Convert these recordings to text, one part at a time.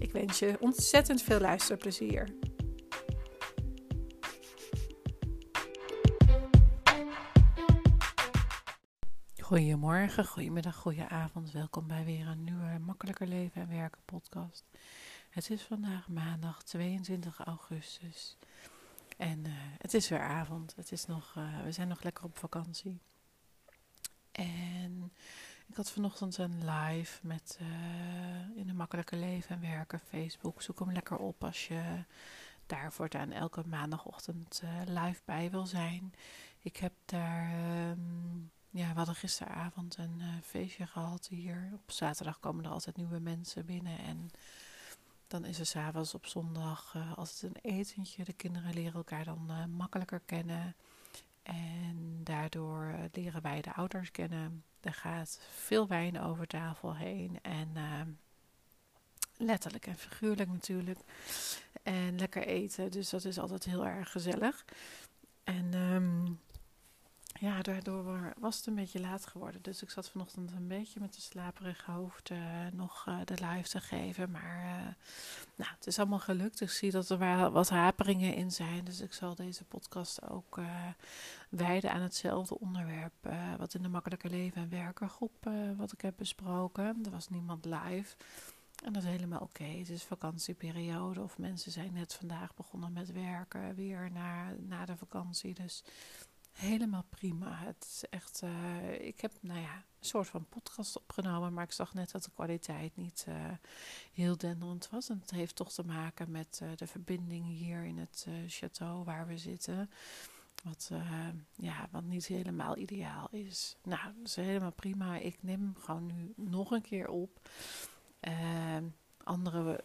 Ik wens je ontzettend veel luisterplezier. Goedemorgen, goedemiddag, goedenavond. Welkom bij weer een nieuwe Makkelijker Leven en Werken podcast. Het is vandaag maandag 22 augustus. En uh, het is weer avond. Het is nog, uh, we zijn nog lekker op vakantie. En ik had vanochtend een live met uh, in een makkelijke leven en werken Facebook. Zoek hem lekker op als je daar voortaan elke maandagochtend uh, live bij wil zijn. Ik heb daar, um, ja, we hadden gisteravond een uh, feestje gehad hier. Op zaterdag komen er altijd nieuwe mensen binnen en dan is er s'avonds op zondag altijd een etentje. De kinderen leren elkaar dan makkelijker kennen. En daardoor leren wij de ouders kennen. Er gaat veel wijn over tafel heen. En uh, letterlijk en figuurlijk natuurlijk. En lekker eten. Dus dat is altijd heel erg gezellig. En um, ja, daardoor was het een beetje laat geworden. Dus ik zat vanochtend een beetje met een slaperige hoofd uh, nog uh, de live te geven. Maar uh, nou, het is allemaal gelukt. Ik zie dat er wel wat haperingen in zijn. Dus ik zal deze podcast ook wijden aan hetzelfde onderwerp. wat in de Makkelijke Leven en Werkergroep wat ik heb besproken. Er was niemand live. En dat is helemaal oké. Het is vakantieperiode of mensen zijn net vandaag begonnen met werken. Weer na, na de vakantie. Dus helemaal prima. Het is echt, uh, ik heb nou ja, een soort van podcast opgenomen, maar ik zag net dat de kwaliteit niet uh, heel denderend was. En het heeft toch te maken met uh, de verbinding hier in het château waar we zitten. Wat, ja, wat niet helemaal ideaal is. Nou, dat is helemaal prima. Ik neem hem gewoon nu nog een keer op. andere,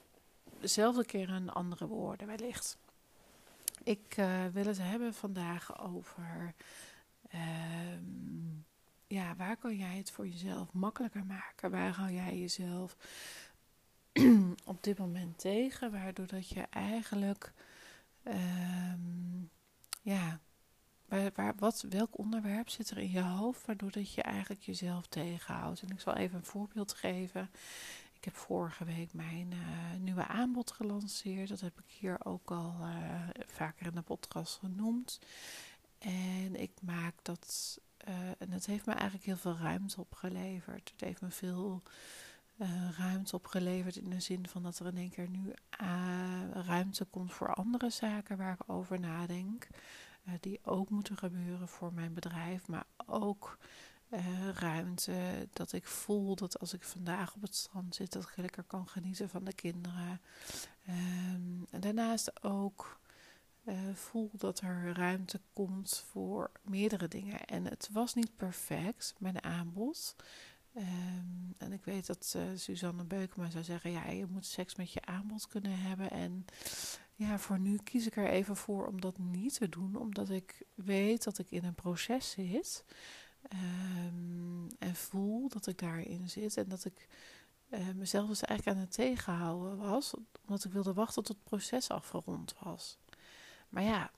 dezelfde keer een andere woorden wellicht. Ik uh, wil het hebben vandaag over um, ja, waar kan jij het voor jezelf makkelijker maken? Waar hou jij jezelf op dit moment tegen? Waardoor dat je eigenlijk um, ja, waar, waar, wat, welk onderwerp zit er in je hoofd waardoor dat je eigenlijk jezelf tegenhoudt? En ik zal even een voorbeeld geven. Ik heb vorige week mijn uh, nieuwe aanbod gelanceerd. Dat heb ik hier ook al uh, vaker in de podcast genoemd. En ik maak dat. Uh, en het heeft me eigenlijk heel veel ruimte opgeleverd. Het heeft me veel ruimte opgeleverd in de zin van dat er in één keer nu ruimte komt voor andere zaken waar ik over nadenk. die ook moeten gebeuren voor mijn bedrijf, maar ook uh, ruimte. Dat ik voel dat als ik vandaag op het strand zit, dat ik lekker kan genieten van de kinderen. Um, en daarnaast ook uh, voel dat er ruimte komt voor meerdere dingen. En het was niet perfect, mijn aanbod. Um, en ik weet dat uh, Suzanne Beukema zou zeggen: ja, je moet seks met je aanbod kunnen hebben. En ja, voor nu kies ik er even voor om dat niet te doen, omdat ik weet dat ik in een proces zit. Um, en voel dat ik daarin zit en dat ik uh, mezelf dus eigenlijk aan het tegenhouden was, omdat ik wilde wachten tot het proces afgerond was. Maar ja,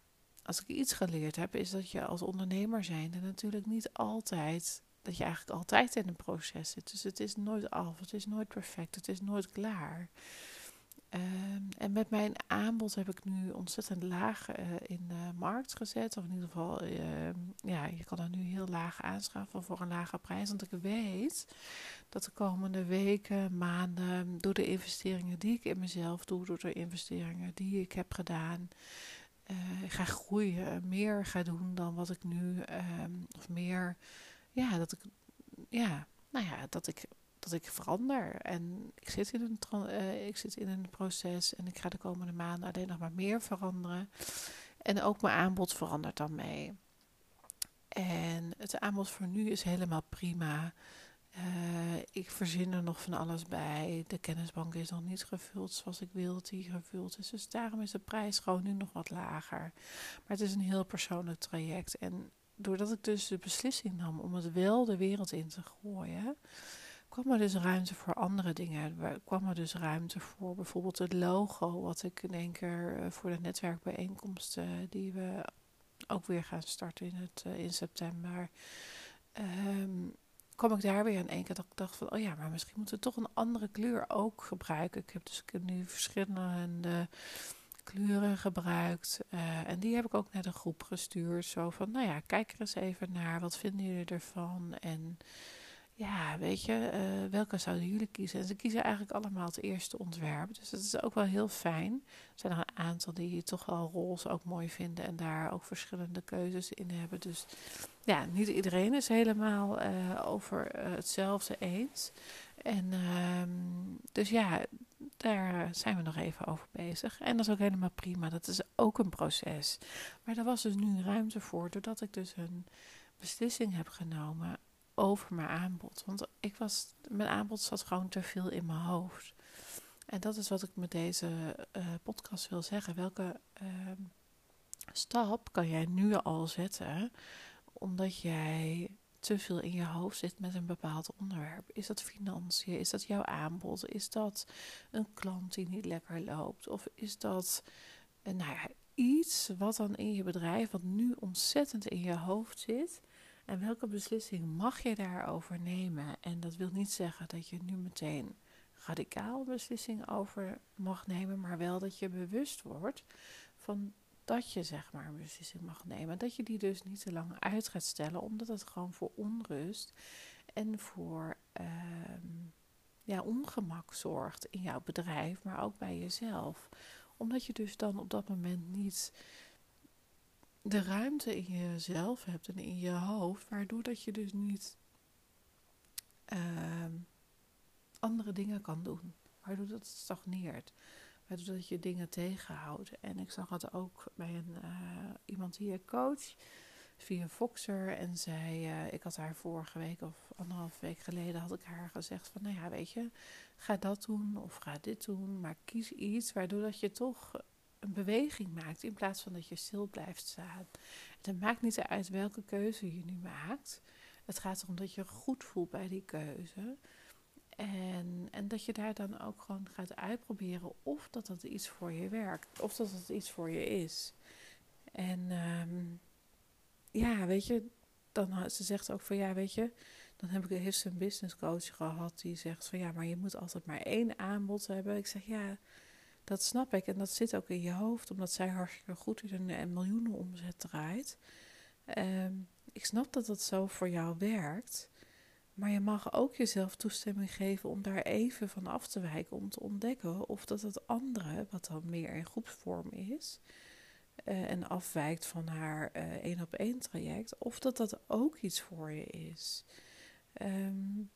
als ik iets geleerd heb, is dat je als ondernemer zijnde natuurlijk niet altijd, dat je eigenlijk altijd in een proces zit. Dus het is nooit af, het is nooit perfect, het is nooit klaar. Um, en met mijn aanbod heb ik nu ontzettend laag uh, in de markt gezet. Of in ieder geval, uh, ja, je kan er nu heel laag aanschaffen voor een lage prijs. Want ik weet dat de komende weken, maanden, door de investeringen die ik in mezelf doe, door de investeringen die ik heb gedaan, uh, ga groeien, meer ga doen dan wat ik nu, um, of meer, ja, dat ik, ja, nou ja, dat ik ik verander. En ik zit, in een, uh, ik zit in een proces en ik ga de komende maanden alleen nog maar meer veranderen. En ook mijn aanbod verandert dan mee. En het aanbod voor nu is helemaal prima. Uh, ik verzin er nog van alles bij. De kennisbank is nog niet gevuld zoals ik wil dat die gevuld is. Dus daarom is de prijs gewoon nu nog wat lager. Maar het is een heel persoonlijk traject. En doordat ik dus de beslissing nam om het wel de wereld in te gooien, kwam er dus ruimte voor andere dingen. Er kwam er dus ruimte voor bijvoorbeeld het logo, wat ik in één keer eh, voor de netwerkbijeenkomsten die we ook weer gaan starten in, het, uh, in september. Um, kwam ik daar weer in één keer dat ik dacht van, oh ja, maar misschien moeten we toch een andere kleur ook gebruiken. Ik heb dus nu verschillende kleuren gebruikt en die heb ik ook naar de groep gestuurd. Zo van, nou ja, kijk er eens even naar, wat vinden jullie ervan? En ja, weet je, uh, welke zouden jullie kiezen? En ze kiezen eigenlijk allemaal het eerste ontwerp. Dus dat is ook wel heel fijn. Er zijn er een aantal die toch wel roze ook mooi vinden en daar ook verschillende keuzes in hebben. Dus ja, niet iedereen is helemaal uh, over uh, hetzelfde eens. En uh, dus ja, daar zijn we nog even over bezig. En dat is ook helemaal prima. Dat is ook een proces. Maar daar was dus nu ruimte voor, doordat ik dus een beslissing heb genomen over mijn aanbod. Want ik was, mijn aanbod zat gewoon te veel in mijn hoofd. En dat is wat ik met deze uh, podcast wil zeggen. Welke uh, stap kan jij nu al zetten omdat jij te veel in je hoofd zit met een bepaald onderwerp? Is dat financiën? Is dat jouw aanbod? Is dat een klant die niet lekker loopt? Of is dat uh, nou ja, iets wat dan in je bedrijf, wat nu ontzettend in je hoofd zit, en welke beslissing mag je daarover nemen? En dat wil niet zeggen dat je nu meteen radicaal beslissing over mag nemen, maar wel dat je bewust wordt van dat je zeg maar een beslissing mag nemen. Dat je die dus niet te lang uit gaat stellen, omdat het gewoon voor onrust en voor uh, ja, ongemak zorgt in jouw bedrijf, maar ook bij jezelf. Omdat je dus dan op dat moment niet de ruimte in jezelf hebt en in je hoofd, waardoor dat je dus niet uh, andere dingen kan doen. Waardoor dat stagneert. Waardoor dat je dingen tegenhoudt. En ik zag het ook bij een, uh, iemand die ik coach via Foxer. En zij, uh, ik had haar vorige week of anderhalf week geleden had ik haar gezegd van, nou ja, weet je, ga dat doen of ga dit doen. Maar kies iets waardoor dat je toch een beweging maakt in plaats van dat je stil blijft staan. Het maakt niet uit welke keuze je nu maakt. Het gaat erom dat je goed voelt bij die keuze. En, en dat je daar dan ook gewoon gaat uitproberen of dat dat iets voor je werkt. Of dat het iets voor je is. En um, ja, weet je, dan, ze zegt ook van ja, weet je, dan heb ik heeft een business coach gehad die zegt van ja, maar je moet altijd maar één aanbod hebben. Ik zeg ja, dat snap ik en dat zit ook in je hoofd, omdat zij hartstikke goed in een, een miljoenen omzet draait. Um, ik snap dat dat zo voor jou werkt, maar je mag ook jezelf toestemming geven om daar even van af te wijken, om te ontdekken of dat het andere, wat dan meer in groepsvorm is, uh, en afwijkt van haar uh, één op één traject, of dat dat ook iets voor je is. Um,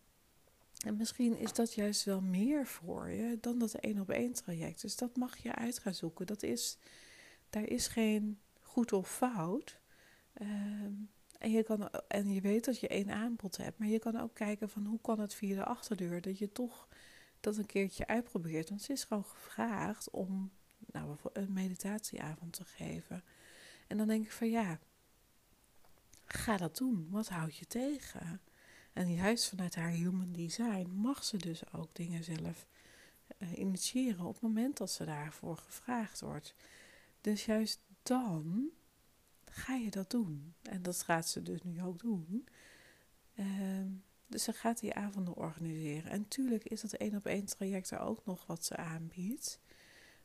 en misschien is dat juist wel meer voor je dan dat één op één traject. Dus dat mag je uit gaan zoeken. Dat is, daar is geen goed of fout. Um, en, je kan, en je weet dat je één aanbod hebt, maar je kan ook kijken van hoe kan het via de achterdeur dat je toch dat een keertje uitprobeert. Want ze is gewoon gevraagd om nou, een meditatieavond te geven. En dan denk ik van ja, ga dat doen. Wat houd je tegen? En juist vanuit haar human design mag ze dus ook dingen zelf uh, initiëren op het moment dat ze daarvoor gevraagd wordt. Dus juist dan ga je dat doen. En dat gaat ze dus nu ook doen. Uh, dus ze gaat die avonden organiseren. En tuurlijk is dat één op één traject er ook nog wat ze aanbiedt.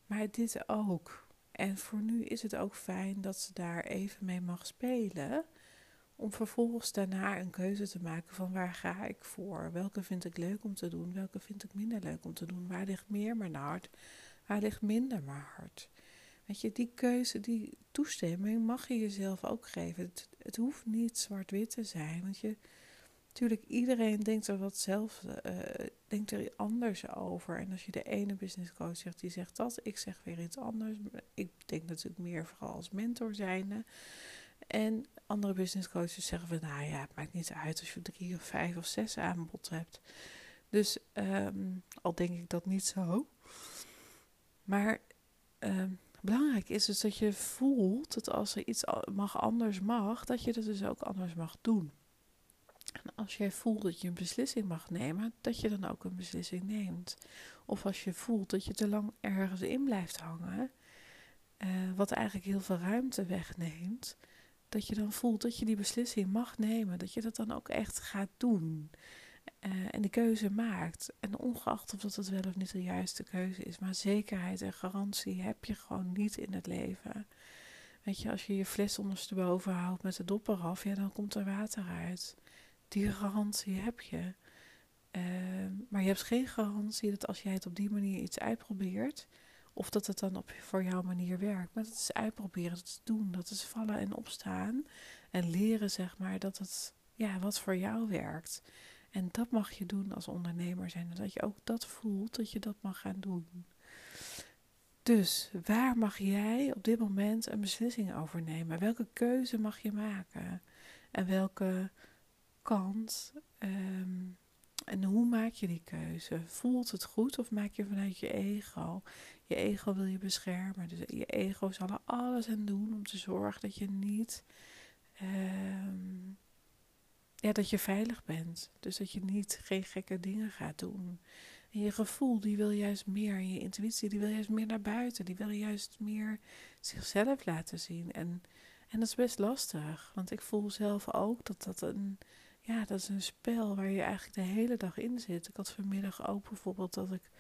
Maar dit ook. En voor nu is het ook fijn dat ze daar even mee mag spelen. Om vervolgens daarna een keuze te maken van waar ga ik voor? Welke vind ik leuk om te doen? Welke vind ik minder leuk om te doen? Waar ligt meer mijn hart? Waar ligt minder mijn hart? Weet je, die keuze, die toestemming mag je jezelf ook geven. Het, het hoeft niet zwart-wit te zijn. Want je, natuurlijk, iedereen denkt er wat zelf, uh, denkt er anders over. En als je de ene business coach zegt, die zegt dat. Ik zeg weer iets anders. Ik denk natuurlijk meer vooral als mentor zijnde. En andere business coaches zeggen van, nou ja, het maakt niet uit als je drie of vijf of zes aanbod hebt. Dus ehm, al denk ik dat niet zo. Maar ehm, belangrijk is dus dat je voelt dat als er iets mag anders mag, dat je dat dus ook anders mag doen. En als jij voelt dat je een beslissing mag nemen, dat je dan ook een beslissing neemt. Of als je voelt dat je te lang ergens in blijft hangen, uh, wat eigenlijk heel veel ruimte wegneemt, dat je dan voelt dat je die beslissing mag nemen, dat je dat dan ook echt gaat doen. Uh, en de keuze maakt. En ongeacht of dat het wel of niet de juiste keuze is, maar zekerheid en garantie heb je gewoon niet in het leven. Weet je, als je je fles ondersteboven houdt met de dopper af, ja, dan komt er water uit. Die garantie heb je. Uh, maar je hebt geen garantie dat als jij het op die manier iets uitprobeert, of dat het dan op, voor jouw manier werkt. Maar dat is uitproberen, dat is doen, dat is vallen en opstaan. En leren, zeg maar, dat het, ja, wat voor jou werkt. En dat mag je doen als ondernemer zijn. Dat je ook dat voelt, dat je dat mag gaan doen. Dus waar mag jij op dit moment een beslissing over nemen? Welke keuze mag je maken? En welke kant ehm, en hoe maak je die keuze? Voelt het goed of maak je vanuit je ego? Je ego wil je beschermen. Dus je ego zal er alles aan doen om te zorgen dat je niet. Ehm, ja, dat je veilig bent. Dus dat je niet geen gekke dingen gaat doen. En je gevoel, die wil juist meer. En je intuïtie, die wil juist meer naar buiten. Die wil juist meer zichzelf laten zien. En, en dat is best lastig. Want ik voel zelf ook dat dat een ja, dat is een spel waar je eigenlijk de hele dag in zit. Ik had vanmiddag ook bijvoorbeeld dat ik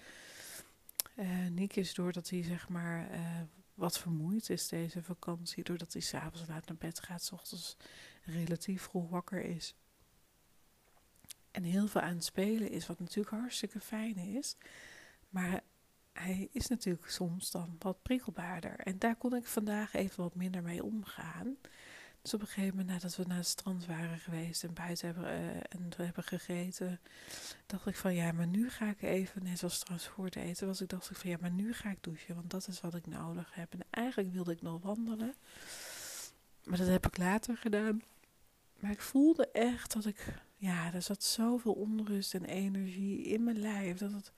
uh, Nick is doordat hij zeg maar uh, wat vermoeid is deze vakantie, doordat hij s'avonds laat naar bed gaat, s ochtends relatief vroeg wakker is. En heel veel aan het spelen is, wat natuurlijk hartstikke fijn is. Maar hij is natuurlijk soms dan wat prikkelbaarder. En daar kon ik vandaag even wat minder mee omgaan. Dus op een gegeven moment, nadat we naar het strand waren geweest en buiten hebben, uh, en hebben gegeten, dacht ik van ja, maar nu ga ik even, net zoals trouwens voor het eten was, ik dacht ik van ja, maar nu ga ik douchen, want dat is wat ik nodig heb. En eigenlijk wilde ik nog wandelen, maar dat heb ik later gedaan. Maar ik voelde echt dat ik, ja, er zat zoveel onrust en energie in mijn lijf, dat het,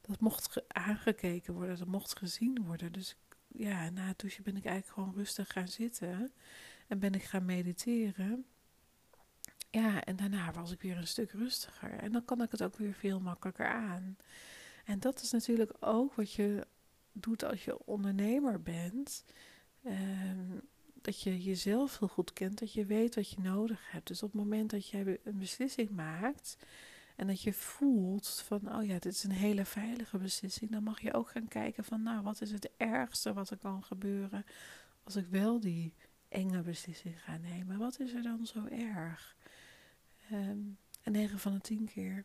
dat mocht aangekeken worden, dat mocht gezien worden. Dus ja, na het douchen ben ik eigenlijk gewoon rustig gaan zitten. En ben ik gaan mediteren. Ja, en daarna was ik weer een stuk rustiger. En dan kan ik het ook weer veel makkelijker aan. En dat is natuurlijk ook wat je doet als je ondernemer bent. Um, dat je jezelf heel goed kent, dat je weet wat je nodig hebt. Dus op het moment dat jij een beslissing maakt en dat je voelt van, oh ja, dit is een hele veilige beslissing, dan mag je ook gaan kijken van, nou, wat is het ergste wat er kan gebeuren als ik wel die enge beslissing gaan nemen. Wat is er dan zo erg? Um, en 9 van de 10 keer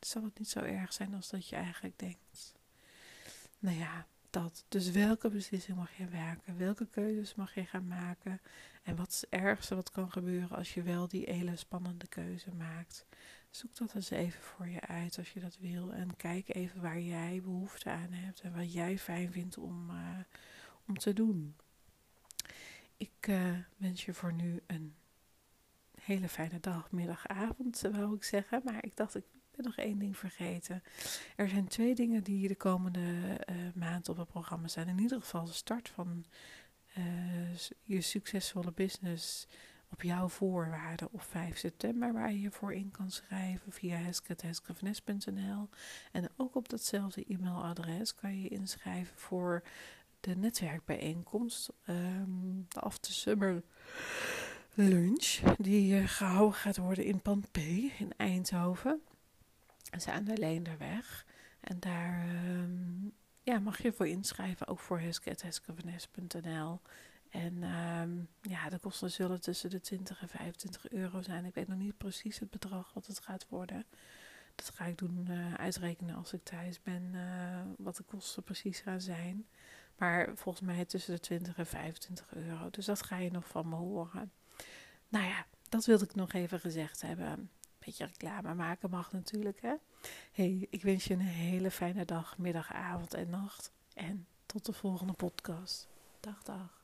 zal het niet zo erg zijn als dat je eigenlijk denkt. Nou ja, dat. Dus welke beslissing mag je werken? Welke keuzes mag je gaan maken? En wat is het ergste wat kan gebeuren als je wel die hele spannende keuze maakt? Zoek dat eens even voor je uit als je dat wil. En kijk even waar jij behoefte aan hebt en wat jij fijn vindt om, uh, om te doen. Ik uh, wens je voor nu een hele fijne dag, middag, avond, wou ik zeggen. Maar ik dacht, ik ben nog één ding vergeten. Er zijn twee dingen die de komende uh, maand op het programma zijn. In ieder geval de start van uh, je succesvolle business op jouw voorwaarden op 5 september, waar je je voor in kan schrijven via hesket.heskevanes.nl. En ook op datzelfde e-mailadres kan je inschrijven voor de netwerkbijeenkomst, um, de After Summer Lunch, die uh, gehouden gaat worden in Pan P in Eindhoven. Dat is aan de Leenderweg. En daar um, ja, mag je voor inschrijven, ook voor heskevanes.nl. En um, ja, de kosten zullen tussen de 20 en 25 euro zijn. Ik weet nog niet precies het bedrag wat het gaat worden. Dat ga ik doen uh, uitrekenen als ik thuis ben, uh, wat de kosten precies gaan zijn. Maar volgens mij tussen de 20 en 25 euro. Dus dat ga je nog van me horen. Nou ja, dat wilde ik nog even gezegd hebben. Beetje reclame maken mag natuurlijk. Hè? Hey, ik wens je een hele fijne dag, middag, avond en nacht. En tot de volgende podcast. Dag, dag.